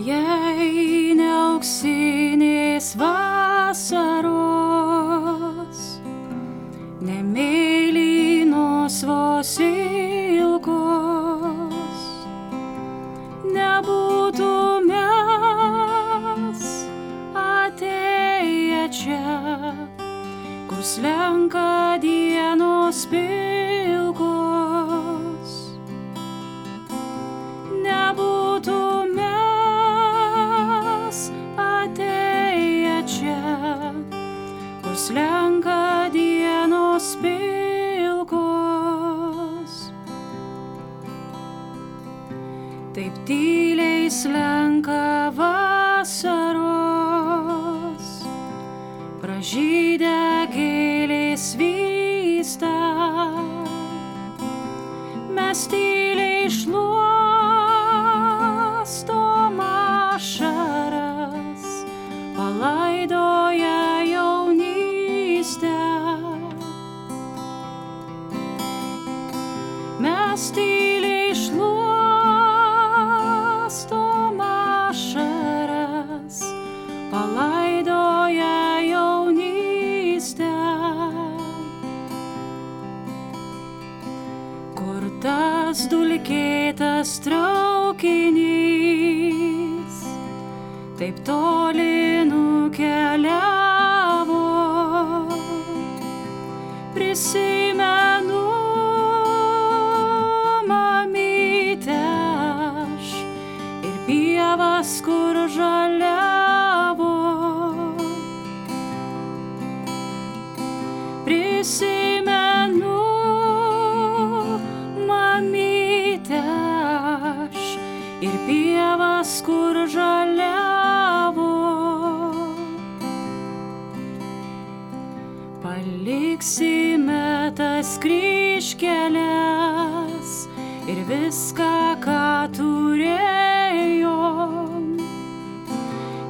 jei ne auksinės vasaros,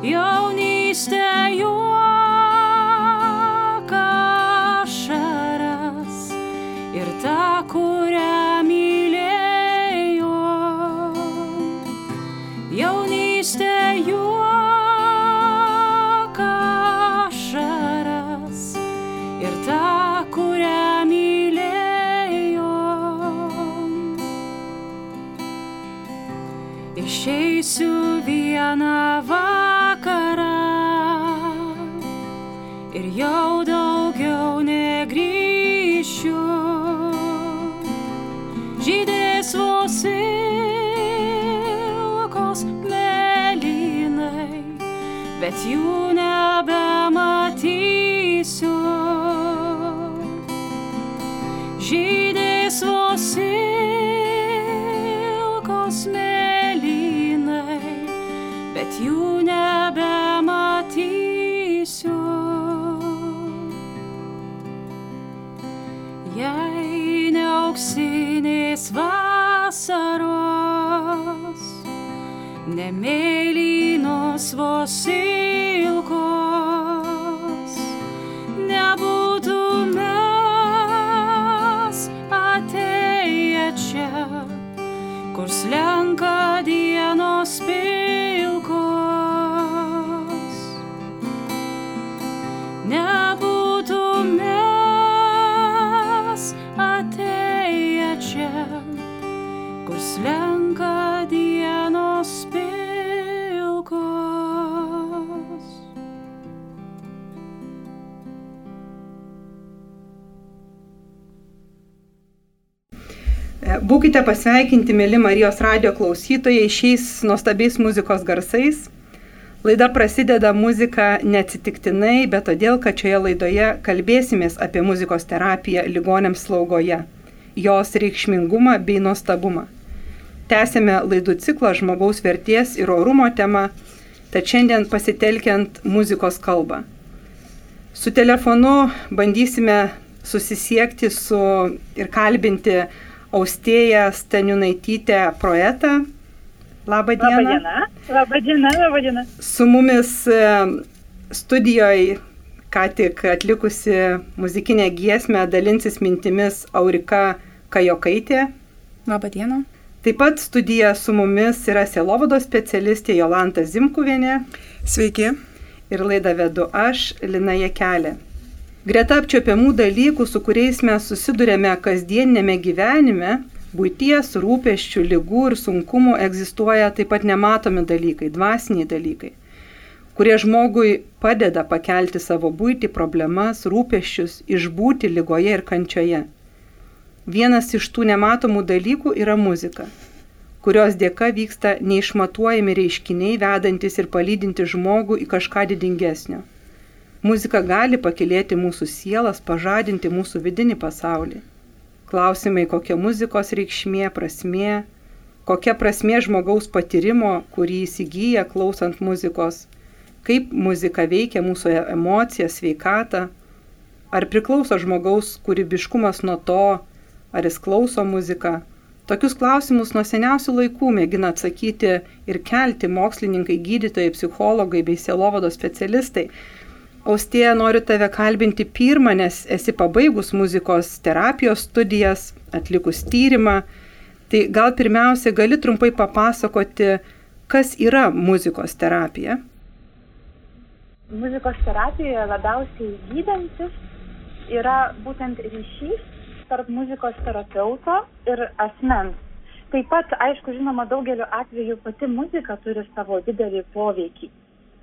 有你 stay。Auksinės vasaros, ne mėlynos Būkite pasveikinti, mėly Marijos radio klausytojai, šiais nuostabiais muzikos garsais. Laida prasideda muzika neatsitiktinai, bet todėl, kad šioje laidoje kalbėsimės apie muzikos terapiją ligonėms slaugoje, jos reikšmingumą bei nuostabumą. Tęsėme laidų ciklą žmogaus verties ir orumo tema, tad šiandien pasitelkiant muzikos kalbą. Su telefonu bandysime susisiekti su ir kalbinti Austėją Staniunaitytę Proetą. Labą dieną. Labą dieną. Labą dieną, labą dieną. Su mumis studijoje ką tik atlikusi muzikinę giesmę dalinsis mintimis Aurika Kajokaitė. Labą dieną. Taip pat studija su mumis yra Selovados specialistė Jolanta Zimkuvienė. Sveiki. Ir laidą vedu aš, Lina Jekelė. Greta apčiopiamų dalykų, su kuriais mes susidurėme kasdienėme gyvenime, būties, rūpeščių, lygų ir sunkumų egzistuoja taip pat nematomi dalykai, dvasiniai dalykai, kurie žmogui padeda pakelti savo būti, problemas, rūpeščius, išbūti lygoje ir kančioje. Vienas iš tų nematomų dalykų yra muzika, kurios dėka vyksta neišmatuojami reiškiniai, vedantis ir palydinti žmogų į kažką didingesnio. Muzika gali pakilėti mūsų sielas, pažadinti mūsų vidinį pasaulį. Klausimai, kokia muzikos reikšmė, prasmė, kokia prasmė žmogaus patyrimo, kurį įsigyja klausant muzikos, kaip muzika veikia mūsų emociją, sveikatą, ar priklauso žmogaus kūrybiškumas nuo to, ar jis klauso muziką. Tokius klausimus nuo seniausių laikų mėgina atsakyti ir kelti mokslininkai, gydytojai, psichologai bei sielovado specialistai. Austėja, noriu tave kalbinti pirmą, nes esi pabaigus muzikos terapijos studijas, atlikus tyrimą. Tai gal pirmiausia gali trumpai papasakoti, kas yra muzikos terapija? Muzikos terapijoje labiausiai gydantis yra būtent ryšys tarp muzikos terapeuto ir asmens. Taip pat, aišku, žinoma, daugeliu atveju pati muzika turi savo didelį poveikį.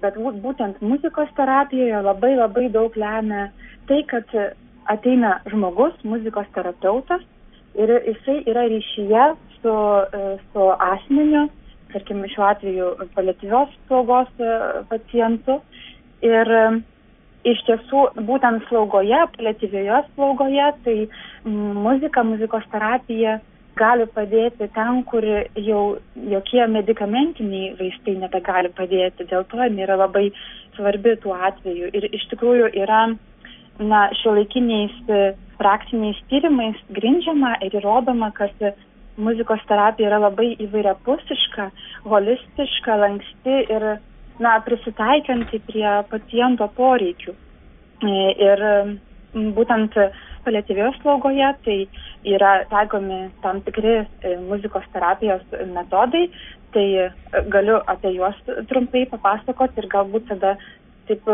Bet būtent muzikos terapijoje labai labai daug lemia tai, kad ateina žmogus, muzikos terapeutas ir jisai yra ryšyje su, e, su asmeniu, tarkim, šiuo atveju paliatyvios slaugos e, pacientu. Ir iš tiesų būtent slaugoje, paliatyvioje slaugoje, tai muzika, muzikos terapija gali padėti ten, kur jau jokie medikamentiniai vaistai nebegali padėti. Dėl to jinai yra labai svarbi tuo atveju. Ir iš tikrųjų yra na, šiuolaikiniais praktiniais tyrimais grindžiama ir įrodoma, kad muzikos terapija yra labai įvairiapusiška, holistiška, lanksti ir na, prisitaikanti prie paciento poreikių. E, ir būtent paliatyvioje slaugoje tai yra taikomi tam tikri e, muzikos terapijos metodai, tai e, galiu apie juos trumpai papasakoti ir galbūt tada taip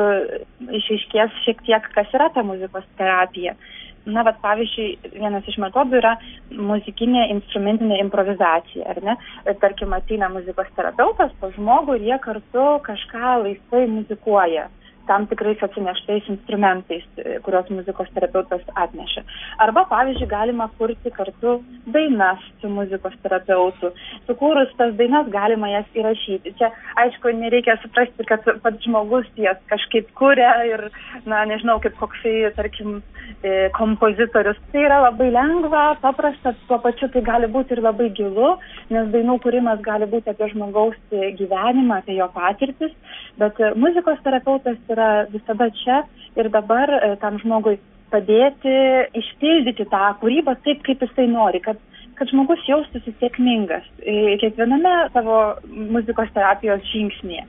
išaiškės šiek tiek, kas yra ta muzikos terapija. Na, bet pavyzdžiui, vienas iš metodų yra muzikinė instrumentinė improvizacija, ar ne? Tarkim, ateina muzikos terapeutas po žmogų ir jie kartu kažką laisvai muzikuoja tam tikrais atsineštais instrumentais, kuriuos muzikos terapeutas atneša. Arba, pavyzdžiui, galima kurti kartu dainas su muzikos terapeutu. Sukūrus tas dainas galima jas įrašyti. Čia, aišku, nereikia suprasti, kad pats žmogus jas kažkaip kuria ir, na, nežinau, kaip koksai, tarkim, e, kompozitorius. Tai yra labai lengva, paprasta, tuo pačiu tai gali būti ir labai gilu, nes dainų kūrimas gali būti apie žmogaus gyvenimą, apie jo patirtis, bet muzikos terapeutas yra visada čia ir dabar e, tam žmogui padėti išpildyti tą kūrybą taip, kaip jisai nori, kad, kad žmogus jaustųsi sėkmingas e, kiekviename savo muzikos terapijos žingsnėje.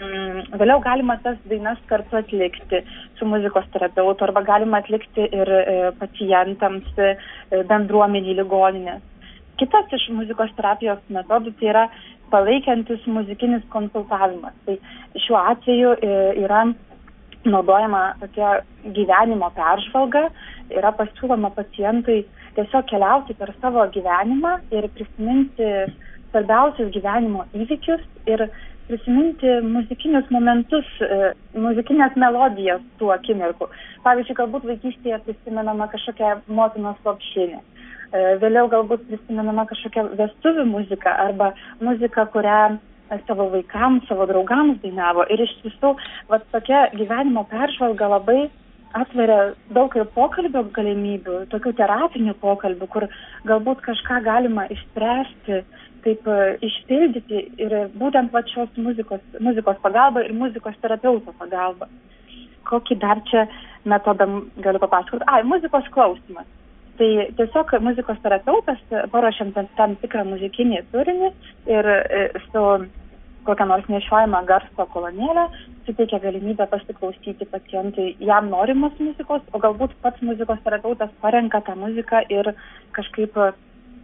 Mm, vėliau galima tas dainas kartu atlikti su muzikos terapeutu arba galima atlikti ir e, pacientams bendruomeniai ligoninės. Kitas iš muzikos terapijos metodų tai yra palaikantis muzikinis konsultavimas. Tai šiuo atveju yra naudojama tokia gyvenimo peržvalga, yra pasiūloma pacientui tiesiog keliauti per savo gyvenimą ir prisiminti svarbiausius gyvenimo įvykius ir prisiminti muzikinius momentus, e, muzikinės melodijas tų akimirkų. Pavyzdžiui, galbūt vaikystėje prisimenama kažkokia motinos lopšinė. E, vėliau galbūt prisimenama kažkokia vestuvių muzika arba muzika, kurią savo vaikams, savo draugams dainavo. Ir iš tiesų, va tokia gyvenimo peržvalga labai atveria daug ir pokalbio galimybių, tokių terapinių pokalbių, kur galbūt kažką galima išspręsti, taip e, išpildyti ir būtent va šios muzikos, muzikos pagalba ir muzikos terapeuto pagalba. Kokį dar čia metodą galiu papasakoti? Ai, muzikos klausimas. Tai tiesiog muzikos terapeutas paruošiam tam tikrą muzikinį turinį ir e, su kokią nors nešiojamą garso kolonėlę, suteikia galimybę pasiklausyti pacientui jam norimos muzikos, o galbūt pats muzikos terapeutas parenka tą muziką ir kažkaip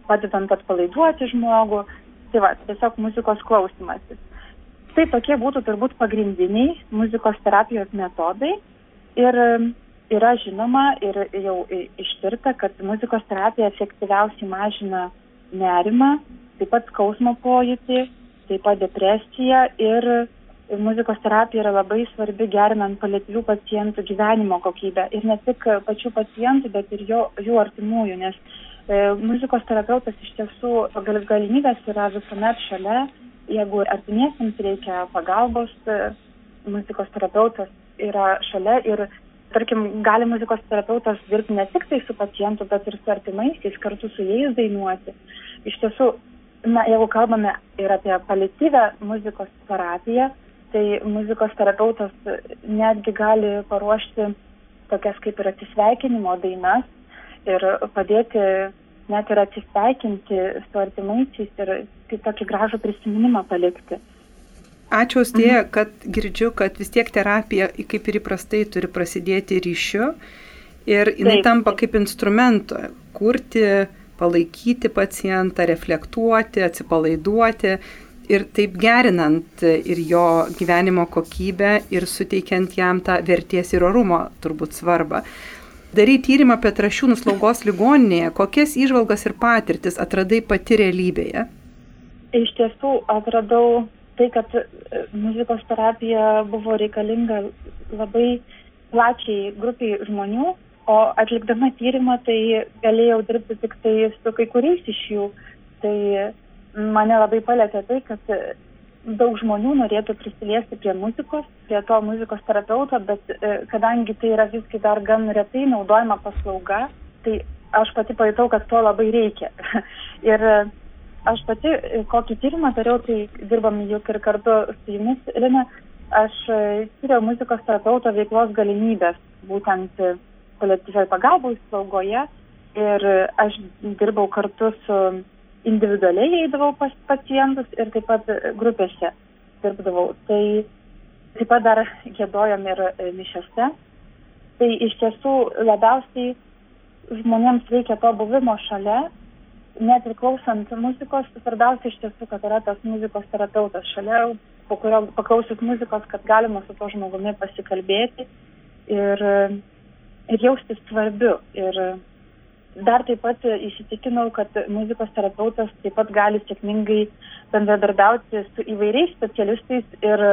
padedant atpalaiduoti žmogų. Tai va, tiesiog muzikos klausimasis. Tai tokie būtų turbūt pagrindiniai muzikos terapijos metodai. Ir yra žinoma ir jau ištirta, kad muzikos terapija efektyviausiai mažina nerimą, taip pat skausmo pojūtį, taip pat depresiją ir muzikos terapija yra labai svarbi gerinant paliatyvių pacientų gyvenimo kokybę. Ir ne tik pačių pacientų, bet ir jo, jų artimųjų, nes e, muzikos terapeutas iš tiesų pagal galimybės yra visuomet šalia, jeigu artimiesiams reikia pagalbos, e, muzikos terapeutas yra šalia ir tarkim gali muzikos terapeutas dirbti ne tik tai su pacientu, bet ir su artimaisiais, kartu su jais dainuoti. Iš tiesų, na, jeigu kalbame ir apie palityvę muzikos terapiją, tai muzikos terapeutas netgi gali paruošti tokias kaip ir atsisveikinimo dainas ir padėti net ir atsisveikinti su artimaisiais ir tokį gražų prisiminimą palikti. Ačiū Austėja, mhm. kad girdžiu, kad vis tiek terapija, kaip ir įprastai, turi prasidėti ryšiu ir jinai taip, tampa kaip instrumentu kurti, palaikyti pacientą, reflektuoti, atsipalaiduoti ir taip gerinant ir jo gyvenimo kokybę ir suteikiant jam tą verties ir orumo turbūt svarbą. Darai tyrimą apie trašiūnų slaugos ligoninėje, kokias išvalgas ir patirtis atradai pati realybėje? Iš tiesų atradau tai, kad e, muzikos terapija buvo reikalinga labai plačiai grupiai žmonių, o atlikdama tyrimą tai galėjau dirbti tik tai su kai kuriais iš jų. Tai mane labai palėtė tai, kad daug žmonių norėtų prisiliesti prie muzikos, prie to muzikos terapeuto, bet e, kadangi tai yra visgi dar gan retai naudojama paslauga, tai aš pati pajutau, kad to labai reikia. ir aš pati e, kokį tyrimą dariau, tai dirbam juk ir kartu su jumis, Lina, aš e, tyriau muzikos terapeuto veiklos galimybės, būtent e, kolektyviai pagalbos slaugoje ir aš dirbau kartu su individualiai eidavau pas pacientus ir taip pat grupėse dirbdavau. Tai taip pat dar gėdojom ir mišiose. Tai iš tiesų labiausiai žmonėms reikia to buvimo šalia net ir klausant muzikos, svarbiausia iš tiesų, kad yra tas muzikos terapeutas šalia, po kurio paklausius muzikos, kad galima su to žmogumi pasikalbėti ir, ir jaustis svarbiu. Ir dar taip pat įsitikinau, kad muzikos terapeutas taip pat gali sėkmingai bendradarbiauti su įvairiais specialistais ir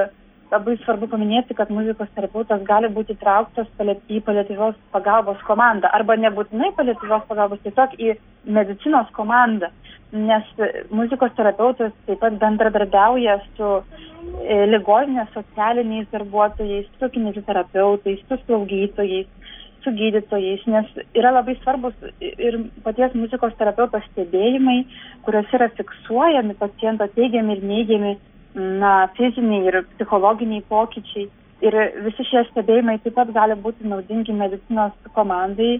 labai svarbu paminėti, kad muzikos terapeutas gali būti įtrauktas į paliatyvios pagalbos komandą arba nebūtinai paliatyvios pagalbos, tiesiog į medicinos komandą, nes muzikos terapeutas taip pat bendradarbiauja su e, ligoninės socialiniais darbuotojais, su kineziterapeutais, su slaugytojais, su gydytojais, nes yra labai svarbus ir paties muzikos terapeuto stebėjimai, kuriuose yra fiksuojami paciento teigiami ir neigiami na, fiziniai ir psichologiniai pokyčiai. Ir visi šie stebėjimai taip pat gali būti naudingi medicinos komandai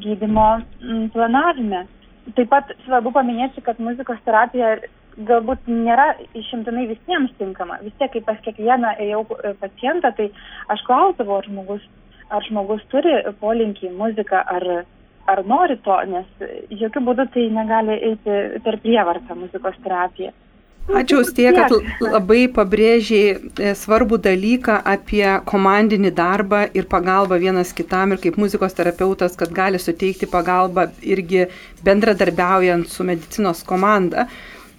gydimo planavime. Taip pat svarbu paminėti, kad muzikos terapija galbūt nėra išimtinai visiems tinkama. Vis tiek, kaip pas kiekvieną ėjau e, pacientą, tai aš klausdavau, ar žmogus, ar žmogus turi polinkį į muziką, ar, ar nori to, nes jokių būdų tai negali eiti per prievartą muzikos terapiją. Ačiū Ustie, kad labai pabrėžiai e, svarbų dalyką apie komandinį darbą ir pagalbą vienas kitam ir kaip muzikos terapeutas, kad gali suteikti pagalbą irgi bendradarbiaujant su medicinos komanda.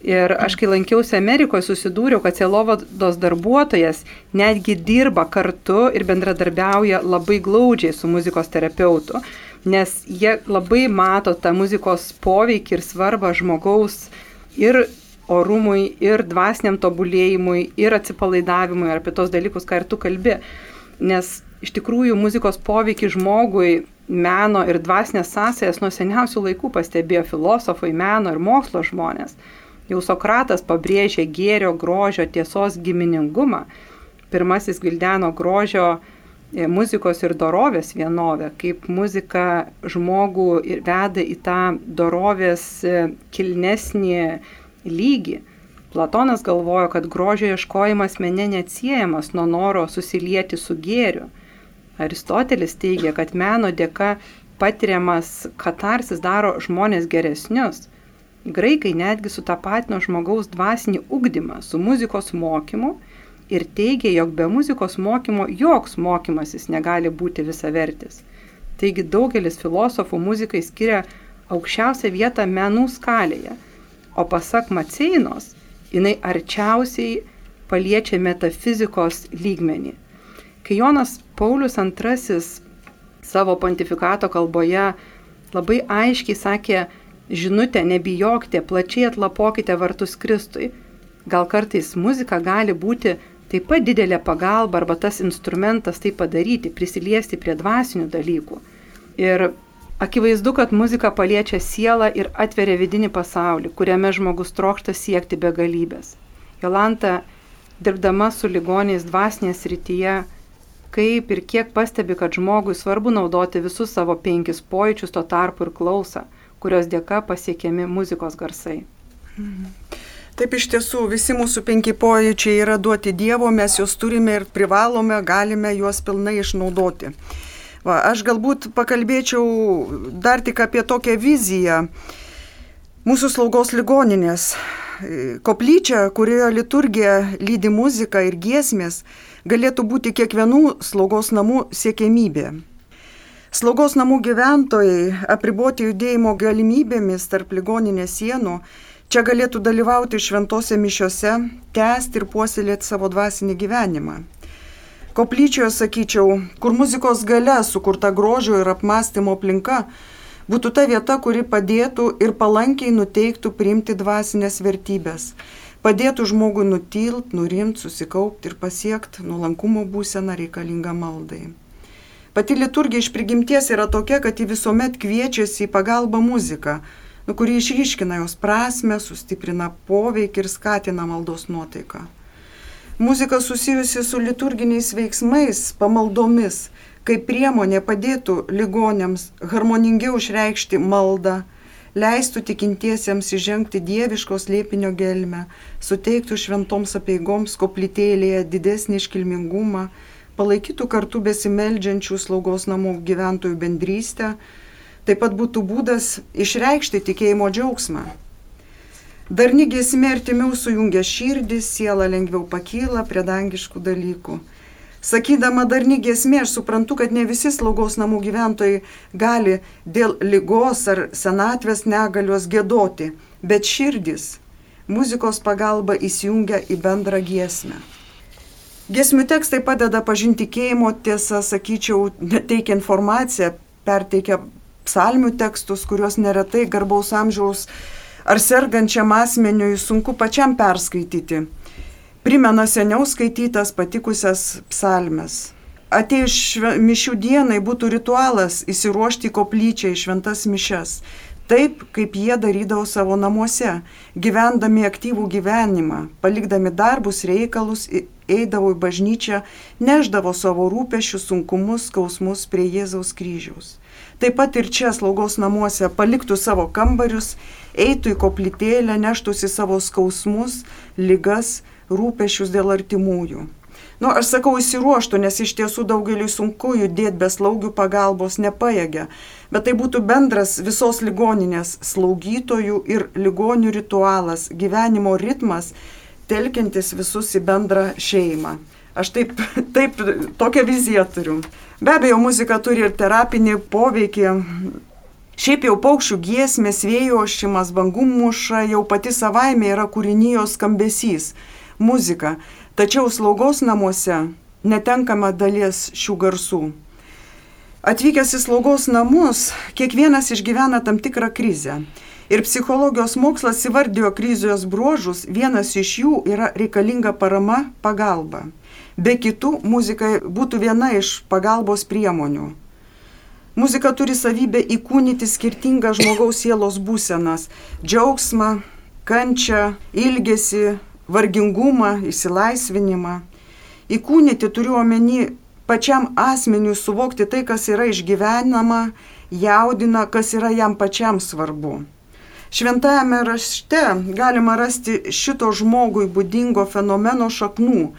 Ir aš kai lankiausi Amerikoje, susidūriau, kad Selovados darbuotojas netgi dirba kartu ir bendradarbiauja labai glaudžiai su muzikos terapeutu, nes jie labai mato tą muzikos poveikį ir svarbą žmogaus ir orumui, ir dvasiniam tobulėjimui, ir atsipalaidavimui, ar apie tos dalykus, ką ir tu kalbi. Nes iš tikrųjų muzikos poveikį žmogui meno ir dvasinės sąsajas nuo seniausių laikų pastebėjo filosofai, meno ir mokslo žmonės. Jau Sokratas pabrėžė gėrio, grožio, tiesos giminingumą. Pirmasis gildeno grožio e, muzikos ir dorovės vienovę, kaip muzika žmogų veda į tą dorovės e, kilnesnį lygį. Platonas galvojo, kad grožio ieškojimas mene neatsiejamas nuo noro susilieti su gėriu. Aristotelis teigia, kad meno dėka patiriamas katarsis daro žmonės geresnius. Graikai netgi sutapatino žmogaus dvasinį ugdymą su muzikos mokymu ir teigia, jog be muzikos mokymo joks mokymasis negali būti visavertis. Taigi daugelis filosofų muzikai skiria aukščiausią vietą menų skalėje, o pasak Maceinos, jinai arčiausiai paliečia metafizikos lygmenį. Kai Jonas Paulius II savo pontifikato kalboje labai aiškiai sakė, žinutė, nebijokite, plačiai atlapokite vartus Kristui. Gal kartais muzika gali būti taip pat didelė pagalba arba tas instrumentas tai padaryti, prisiliesti prie dvasinių dalykų. Ir akivaizdu, kad muzika paliečia sielą ir atveria vidinį pasaulį, kuriame žmogus trokšta siekti begalybės. Jolanta, dirbdama su ligoniais dvasinės rytyje, kaip ir kiek pastebi, kad žmogui svarbu naudoti visus savo penkis pojūčius tuo tarpu ir klausą, kurios dėka pasiekiami muzikos garsai. Mhm. Taip iš tiesų, visi mūsų penki pojūčiai yra duoti Dievo, mes juos turime ir privalome, galime juos pilnai išnaudoti. Va, aš galbūt pakalbėčiau dar tik apie tokią viziją mūsų slaugos ligoninės. Koplyčia, kurioje liturgija lydi muzika ir giesmės, galėtų būti kiekvienų slaugos namų siekėmybė. Slaugos namų gyventojai, apriboti judėjimo galimybėmis tarp ligoninės sienų, čia galėtų dalyvauti šventose mišiose, tęsti ir puoselėti savo dvasinį gyvenimą. Koplyčioje, sakyčiau, kur muzikos gale sukurta grožio ir apmąstymo aplinka, būtų ta vieta, kuri padėtų ir palankiai nuteiktų priimti dvasinės vertybės padėtų žmogui nutilt, nurimti, susikaupti ir pasiekti nuolankumo būseną reikalingą maldai. Pati liturgija iš prigimties yra tokia, kad ji visuomet kviečiasi į pagalbą muziką, nu, kuri išryškina jos prasme, sustiprina poveikį ir skatina maldos nuotaiką. Muzika susijusi su liturginiais veiksmais, pamaldomis, kaip priemonė padėtų ligonėms harmoningiau išreikšti maldą, leistų tikintiesiems įžengti dieviškos liepinio gelmę, suteiktų šventoms apieigoms koplytėlėje didesnį iškilmingumą, palaikytų kartu besimeldžiančių slaugos namų gyventojų bendrystę, taip pat būtų būdas išreikšti tikėjimo džiaugsmą. Darni giesmė artimiau sujungia širdį, siela lengviau pakyla prie dangiškų dalykų. Sakydama darni giesmė, aš suprantu, kad ne visi slaugos namų gyventojai gali dėl lygos ar senatvės negalios gėdoti, bet širdis muzikos pagalba įsijungia į bendrą giesmę. Giesmių tekstai padeda pažinti tikėjimo tiesą, sakyčiau, teikia informaciją, perteikia psalmių tekstus, kuriuos neretai garbaus amžiaus ar sergančiam asmeniui sunku pačiam perskaityti primena seniau skaitytas patikusias psalmes. Atėjus mišių dienai būtų ritualas įsiruošti koplyčią į šventas mišes, taip kaip jie darydavo savo namuose, gyvendami aktyvų gyvenimą, palikdami darbus reikalus, eidavo į bažnyčią, neždavo savo rūpešius, sunkumus, skausmus prie Jėzaus kryžiaus. Taip pat ir čia slaugos namuose paliktų savo kambarius, eitų į koplytėlę, neštųsi savo skausmus, lygas, rūpešius dėl artimųjų. Nu, aš sakau įsiruoštų, nes iš tiesų daugeliu sunku judėti be slaugių pagalbos nepaėgia, bet tai būtų bendras visos ligoninės slaugytojų ir ligonių ritualas, gyvenimo ritmas, telkiantis visus į bendrą šeimą. Aš taip, taip tokią viziją turiu. Be abejo, muzika turi ir terapinį poveikį. Šiaip jau paukščių giesmės, vėjo ošimas, bangų muša jau pati savaime yra kūrinijos skambesys muzika, tačiau slaugos namuose netenkama dalies šių garsų. Atvykęs į slaugos namus, kiekvienas išgyvena tam tikrą krizę. Ir psichologijos mokslas įvardijo krizijos bruožus, vienas iš jų yra reikalinga parama, pagalba. Be kitų, muzika būtų viena iš pagalbos priemonių. Muzika turi savybę įkūnyti skirtingas žmogaus sielos būsenas - džiaugsmą, kančią, ilgesį, vargingumą, išsilaisvinimą. Įkūnyti turiu omeny pačiam asmeniui suvokti tai, kas yra išgyvenama, jaudina, kas yra jam pačiam svarbu. Šventajame rašte galima rasti šito žmogui būdingo fenomeno šaknų.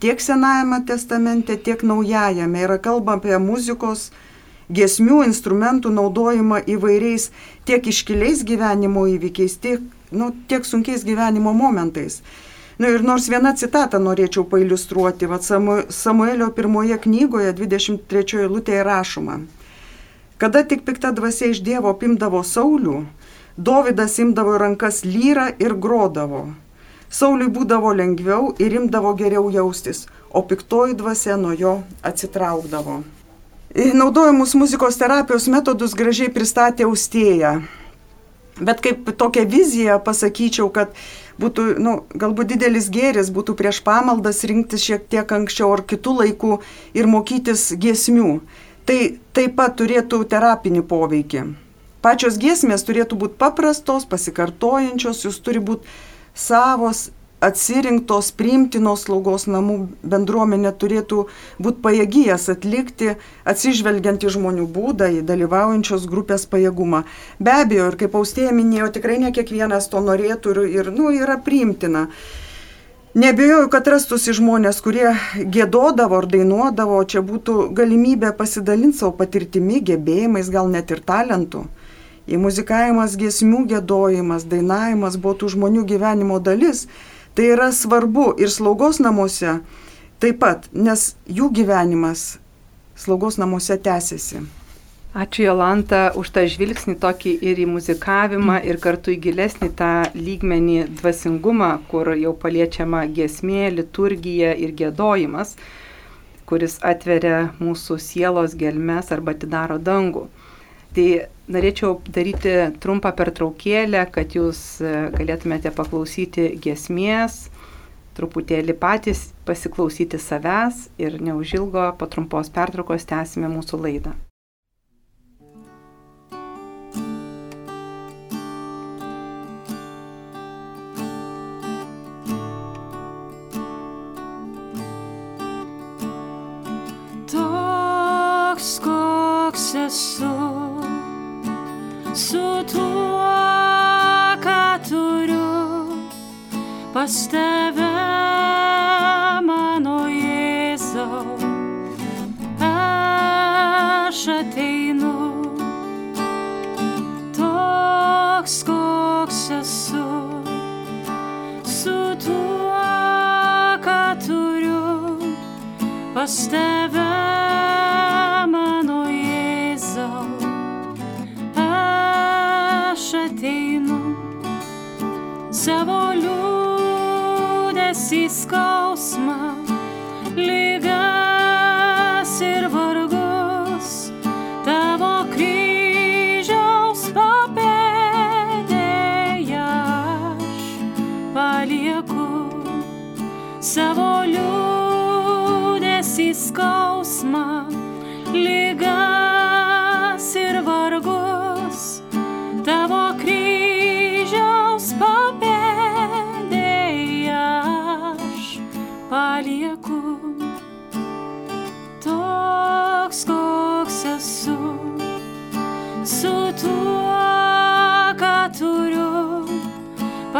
Tiek Senajame testamente, tiek Naujajame yra kalba apie muzikos giesmių instrumentų naudojimą įvairiais tiek iškiliais gyvenimo įvykiais, tiek, nu, tiek sunkiais gyvenimo momentais. Na nu, ir nors vieną citatą norėčiau pailustruoti, vad Samuelio pirmoje knygoje 23 eilutėje rašoma. Kada tik pikta dvasia iš Dievo pimdavo Saulių, Dovydas imdavo rankas lyrą ir grodavo. Sauliui būdavo lengviau ir imdavo geriau jaustis, o piktoji dvasia nuo jo atsitraukdavo. Naudojamus muzikos terapijos metodus gražiai pristatė Austėja. Bet kaip tokią viziją pasakyčiau, kad būtų, nu, galbūt didelis gėris būtų prieš pamaldas rinktis šiek tiek anksčiau ar kitų laikų ir mokytis giesmių. Tai taip pat turėtų terapinį poveikį. Pačios giesmės turėtų būti paprastos, pasikartojančios, jūs turi būti savos, atsirinktos, priimtinos slaugos namų bendruomenė turėtų būti pajėgi jas atlikti, atsižvelgiant į žmonių būdą, į dalyvaujančios grupės pajėgumą. Be abejo, ir kaip austėja minėjo, tikrai ne kiekvienas to norėtų ir, ir nu, yra priimtina. Nebejoju, kad rastųsi žmonės, kurie gėdodavo ar dainuodavo, čia būtų galimybė pasidalinti savo patirtimi, gebėjimais, gal net ir talentu. Į muzikavimas, giesmių gėdojimas, dainavimas buvo tų žmonių gyvenimo dalis. Tai yra svarbu ir slaugos namuose taip pat, nes jų gyvenimas slaugos namuose tęsiasi. Ačiū Jolanta už tą žvilgsnį tokį ir į muzikavimą, ir kartu į gilesnį tą lygmenį dvasingumą, kur jau paliečiama giesmė, liturgija ir gėdojimas, kuris atveria mūsų sielos gelmes arba atidaro dangų. Tai norėčiau daryti trumpą pertraukėlę, kad jūs e, galėtumėte paklausyti giesmės, truputėlį patys pasiklausyti savęs ir neužilgo po trumpos pertraukos tęsime mūsų laidą. Toks koks esu su tuo, ką turiu pas tave, mano Jėzau. Aš ateinu toks, koks esu, su tuo, ką turiu pas tave. Savo liūdėsi skausmą, lygas ir vargus,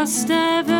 pas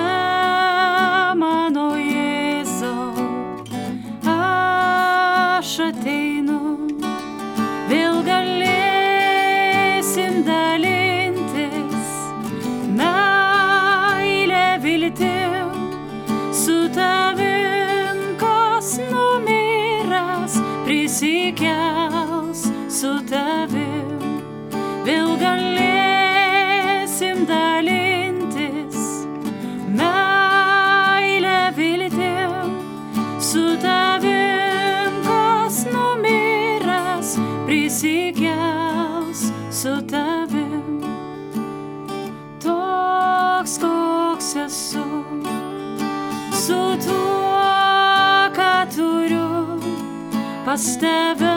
pas tave,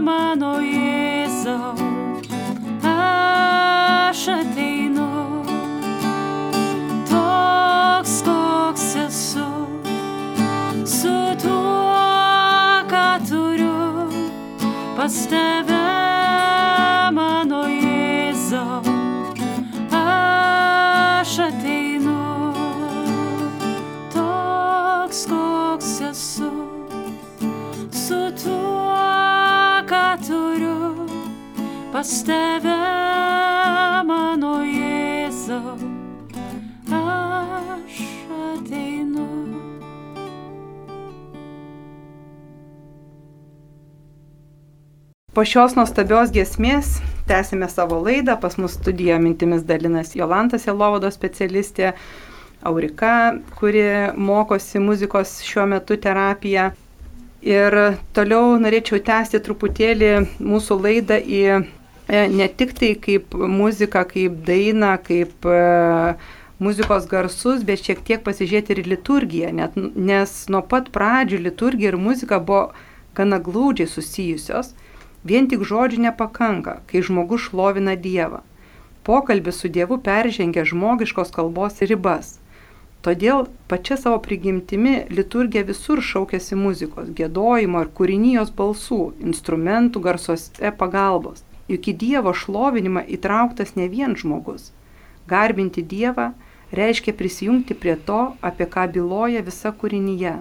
mano Jėzau. Aš ateinu. Toks, koks esu, su tuo, ką turiu pas tave, pas tave mano Jėzau, aš ateinu. Po šios nuostabios giesmės tęsime savo laidą. Pas mus studijoje mintimis dalinas Jolantas Jelovados specialistė, Aurika, kuri mokosi muzikos šiuo metu terapiją. Ir toliau norėčiau tęsti truputėlį mūsų laidą į ne tik tai kaip muzika, kaip daina, kaip e, muzikos garsus, bet šiek tiek pasižiūrėti ir liturgiją, net, nes nuo pat pradžių liturgija ir muzika buvo gana glaudžiai susijusios. Vien tik žodžių nepakanka, kai žmogus šlovina Dievą. Pokalbis su Dievu peržengia žmogiškos kalbos ribas. Todėl pačia savo prigimtimi liturgija visur šaukėsi muzikos, gėdojimo ir kūrinijos balsų, instrumentų garsuose pagalbos. Juk į Dievo šlovinimą įtrauktas ne vien žmogus. Garbinti Dievą reiškia prisijungti prie to, apie ką byloja visa kūrinyje.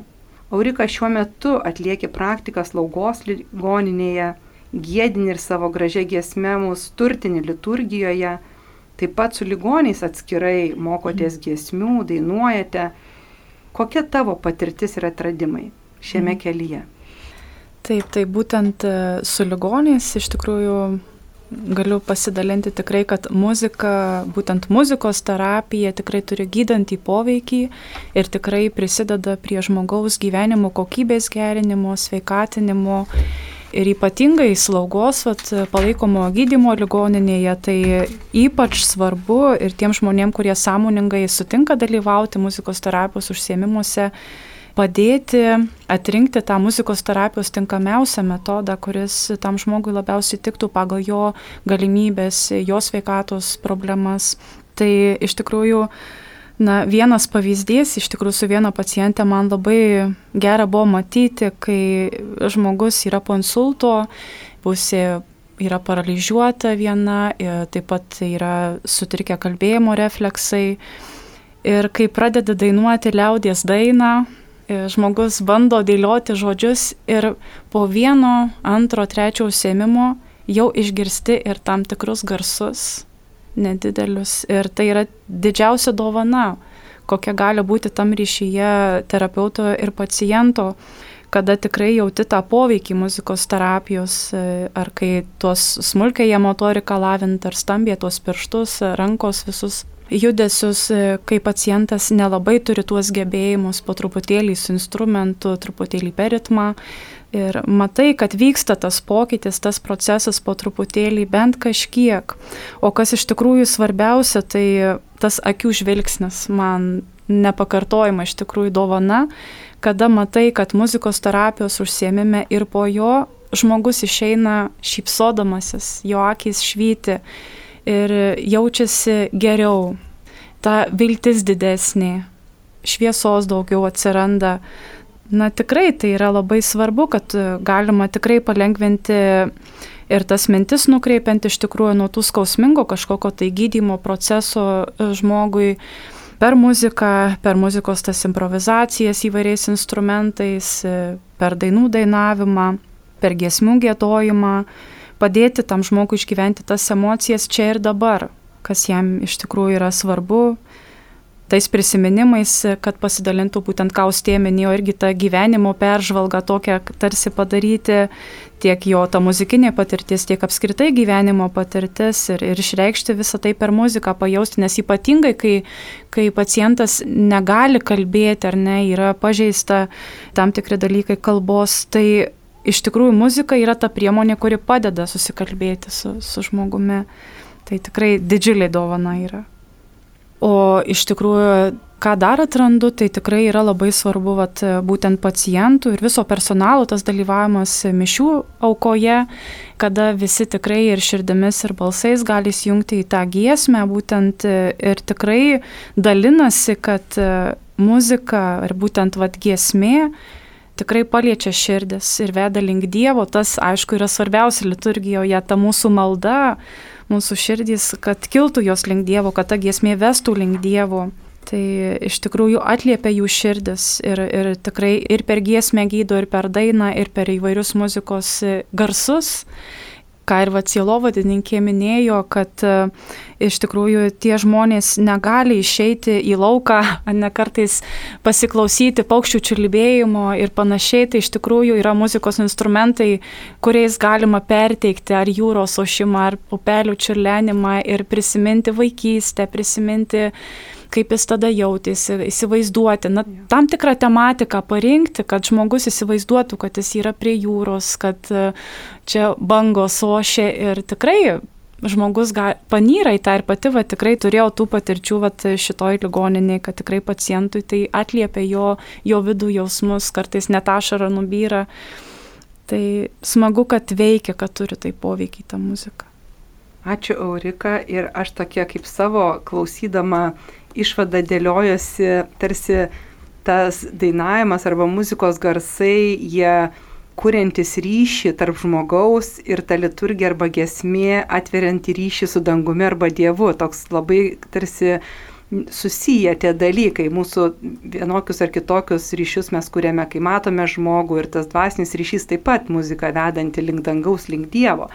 Aurika šiuo metu atlieki praktiką slaugos ligoninėje, gėdini ir savo gražią giesmę mūsų turtini liturgijoje, Taip pat su ligoniais atskirai mokotės giesmių, dainuojate. Kokia tavo patirtis ir atradimai šiame mhm. kelyje? Taip, tai būtent e, su ligoniais iš tikrųjų galiu pasidalinti tikrai, kad muzika, būtent muzikos terapija tikrai turi gydantį poveikį ir tikrai prisideda prie žmogaus gyvenimo kokybės gerinimo, sveikatinimo ir ypatingai slaugos, vat, palaikomo gydimo ligoninėje, tai ypač svarbu ir tiem žmonėm, kurie sąmoningai sutinka dalyvauti muzikos terapijos užsiemimuose, padėti atrinkti tą muzikos terapijos tinkamiausią metodą, kuris tam žmogui labiausiai tiktų pagal jo galimybės, jo sveikatos problemas. Tai iš tikrųjų Na, vienas pavyzdys, iš tikrųjų su viena paciente man labai gera buvo matyti, kai žmogus yra po insulto, pusė yra paralyžiuota viena, taip pat yra sutrikę kalbėjimo refleksai. Ir kai pradeda dainuoti liaudies dainą, žmogus bando dėlioti žodžius ir po vieno, antro, trečio užsiemimo jau išgirsti ir tam tikrus garsus nedidelius. Ir tai yra didžiausia dovana, kokia gali būti tam ryšyje terapeuto ir paciento, kada tikrai jauti tą poveikį muzikos terapijos, ar kai tuos smulkiai motoriką lavint, ar stambė tuos pirštus, rankos visus judesius, kai pacientas nelabai turi tuos gebėjimus po truputėlį su instrumentu, truputėlį per ritmą, Ir matai, kad vyksta tas pokytis, tas procesas po truputėlį, bent kažkiek. O kas iš tikrųjų svarbiausia, tai tas akių žvilgsnis. Man nepakartojama iš tikrųjų dovana, kada matai, kad muzikos terapijos užsiemime ir po jo žmogus išeina šypsodamasis, jo akis švyti ir jaučiasi geriau, ta viltis didesnė, šviesos daugiau atsiranda. Na tikrai tai yra labai svarbu, kad galima tikrai palengventi ir tas mintis nukreipiant iš tikrųjų nuo tų skausmingo kažkokio tai gydymo proceso e, žmogui per muziką, per muzikos tas improvizacijas įvairiais instrumentais, e, per dainų dainavimą, per giesmių gėdojimą, padėti tam žmogui išgyventi tas emocijas čia ir dabar, kas jam iš tikrųjų yra svarbu, tais prisiminimais, kad pasidalintų būtent kaustė minėjo irgi tą gyvenimo peržvalgą tokią tarsi padaryti, tiek jo ta muzikinė patirtis, tiek apskritai gyvenimo patirtis ir, ir išreikšti visą tai per muziką, pajausti, nes ypatingai, kai, kai pacientas negali kalbėti ar ne, yra pažeista tam tikri dalykai kalbos, tai iš tikrųjų muzika yra ta priemonė, kuri padeda susikalbėti su, su žmogumi. Tai tikrai didžiulė dovana yra. O iš tikrųjų, ką dar atrandu, tai tikrai yra labai svarbu vat, būtent pacientų ir viso personalo tas dalyvavimas mišių aukoje, kada visi tikrai ir širdimis ir balsais gali įjungti į tą giesmę būtent ir tikrai dalinasi, kad muzika ir būtent vat giesmė tikrai paliečia širdis ir veda link Dievo, tas aišku yra svarbiausia liturgijoje, ta mūsų malda mūsų širdys, kad kiltų jos link Dievo, kad ta giesmė vestų link Dievo. Tai iš tikrųjų atliepia jų širdis ir, ir tikrai ir per giesmę gydo, ir per dainą, ir per įvairius muzikos garsus, ką ir Vacielovadininkė minėjo, kad e, iš tikrųjų tie žmonės negali išeiti į lauką, ne kartais pasiklausyti paukščių čiulbėjimo ir panašiai, tai iš tikrųjų yra muzikos instrumentai, kuriais galima perteikti ar jūros ošimą, ar upelių čiurlenimą ir prisiminti vaikystę, prisiminti kaip jis tada jautėsi, įsivaizduoti, na, tam tikrą tematiką parinkti, kad žmogus įsivaizduotų, kad jis yra prie jūros, kad e, čia bangos ošia ir tikrai žmogus ga, panyra į tą ir pati, va, tikrai turėjau tų patirčių va, šitoj ligoninėje, kad tikrai pacientui tai atliepia jo, jo vidų jausmus, kartais net ašara nubyra. Tai smagu, kad veikia, kad turi tai poveikį tą muziką. Ačiū Aurika ir aš tokia kaip savo klausydama išvada dėliojosi, tarsi tas dainavimas arba muzikos garsai, jie kuriantis ryšį tarp žmogaus ir ta liturgija arba gesmė atverianti ryšį su dangumi arba Dievu. Toks labai tarsi susiję tie dalykai, mūsų vienokius ar kitokius ryšius mes kuriame, kai matome žmogų ir tas dvasinis ryšys taip pat muzika vedanti link dangaus, link Dievo.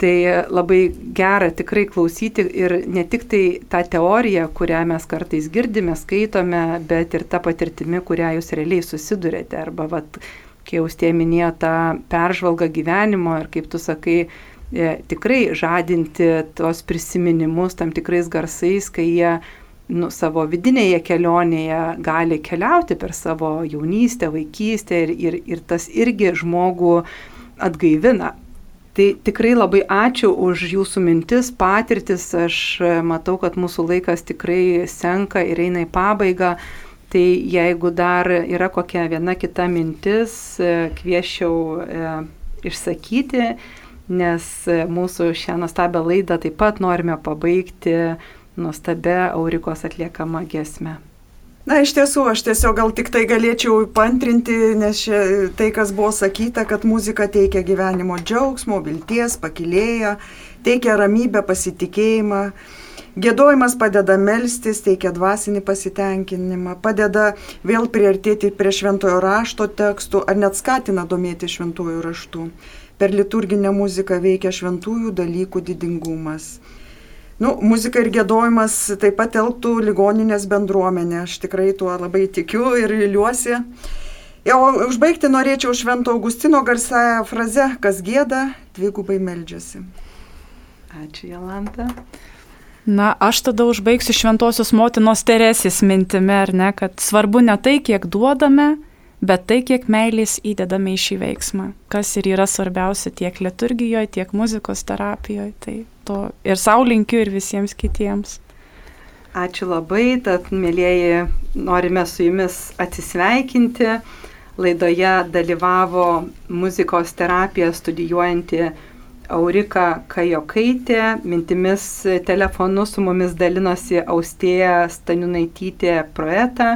Tai labai gera tikrai klausyti ir ne tik tai tą teoriją, kurią mes kartais girdime, skaitome, bet ir tą patirtimį, kurią jūs realiai susidurėte. Arba, vat, kai jūs tie minėjo tą peržvalgą gyvenimo ir kaip tu sakai, e, tikrai žadinti tos prisiminimus tam tikrais garsais, kai jie nu, savo vidinėje kelionėje gali keliauti per savo jaunystę, vaikystę ir, ir, ir tas irgi žmogų atgaivina. Tai tikrai labai ačiū už jūsų mintis, patirtis. Aš e, matau, kad mūsų laikas tikrai senka ir eina į pabaigą. Tai jeigu dar yra kokia viena kita mintis, e, kvieščiau e, išsakyti, nes mūsų šią nuostabią laidą taip pat norime pabaigti nuostabę Aurikos atliekamą gesmę. Na, iš tiesų, aš tiesiog gal tik tai galėčiau pantrinti, nes šia, tai, kas buvo sakyta, kad muzika teikia gyvenimo džiaugsmo, vilties, pakilėja, teikia ramybę, pasitikėjimą. Gėdojimas padeda melstis, teikia dvasinį pasitenkinimą, padeda vėl priartėti prie šventojo rašto tekstų ar net skatina domėti šventojo raštu. Per liturginę muziką veikia šventųjų dalykų didingumas. Nu, muzika ir gėdojimas taip pat telktų ligoninės bendruomenė. Aš tikrai tuo labai tikiu ir viliuosi. Jau užbaigti norėčiau Švento Augustino garsąją frazę, kas gėda, dvigubai meldžiasi. Ačiū, Jalanta. Na, aš tada užbaigsiu Šventosios motinos Teresės mintimi, ar ne, kad svarbu ne tai, kiek duodame, bet tai, kiek meilės įdedame į šį veiksmą, kas ir yra svarbiausia tiek liturgijoje, tiek muzikos terapijoje. Tai to ir savo linkiu ir visiems kitiems. Ačiū labai, tad mėlyjeji, norime su jumis atsisveikinti. Laidoje dalyvavo muzikos terapiją studijuojanti Aurika Kajokaitė, mintimis telefonu su mumis dalinosi Austėja Staniunaitytė Proeta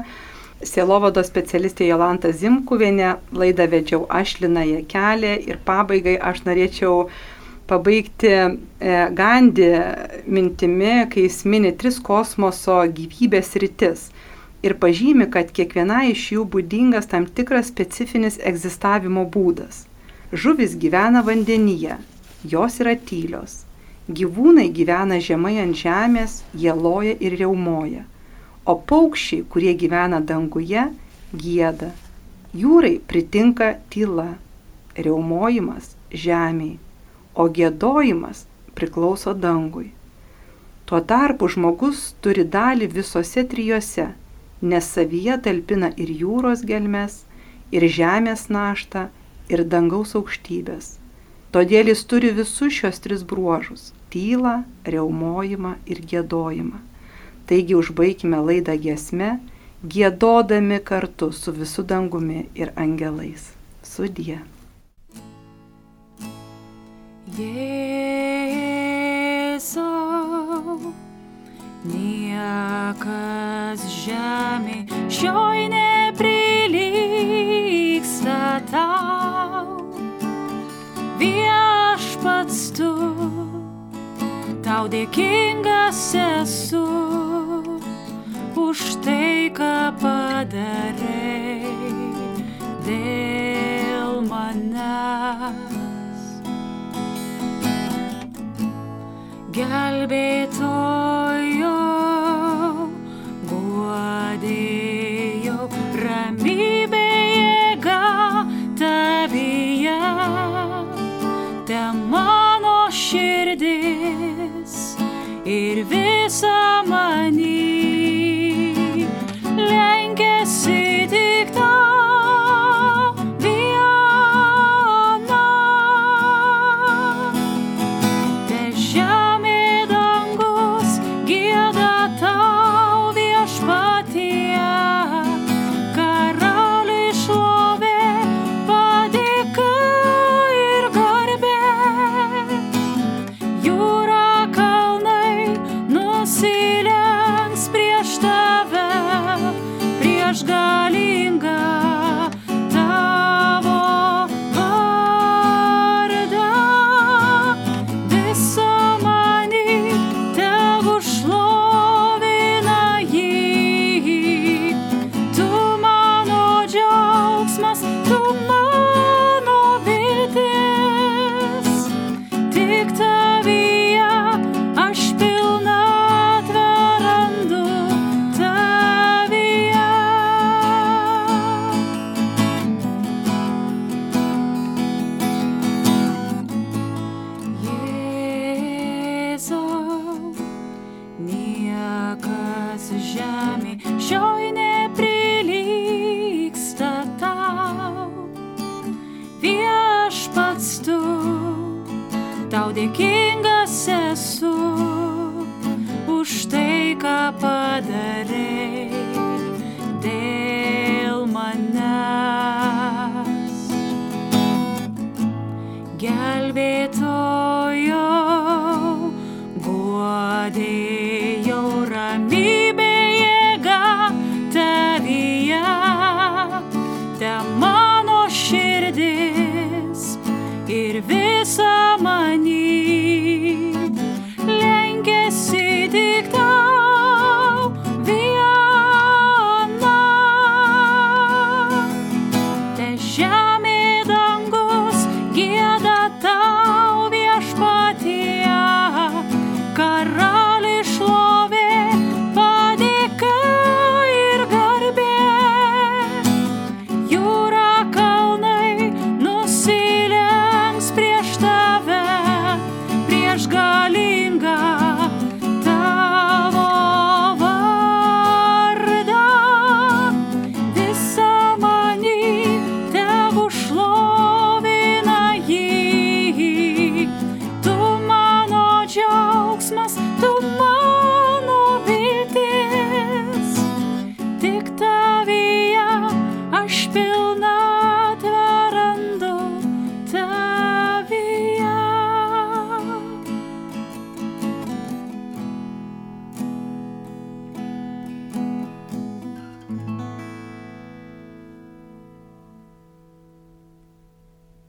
Sielovado specialistė Jolanta Zimkuvienė, laidą vedžiau aš Lina Jekelė ir pabaigai aš norėčiau pabaigti e, Gandį mintimi, kai jis mini tris kosmoso gyvybės rytis ir pažymi, kad kiekviena iš jų būdingas tam tikras specifinis egzistavimo būdas. Žuvis gyvena vandenyje, jos yra tylios. Gyvūnai gyvena žemai ant žemės, jie loja ir reumoja o paukščiai, kurie gyvena danguje, gėda. Jūrai pritinka tyla, reumojimas žemiai, o gėdojimas priklauso dangui. Tuo tarpu žmogus turi dalį visose trijose, nes savyje talpina ir jūros gelmes, ir žemės naštą, ir dangaus aukštybės. Todėl jis turi visus šios tris bruožus - tylą, reumojimą ir gėdojimą. Taigi užbaigime laidą giesme, gėdodami kartu su visu dangumi ir angelais. Sudie. Jėzau, niekas žemė šioj neprilyksta tau. Viešpats tu, tau dėkingas esu už tai, ką padarei dėl manęs. Gelbėtojai.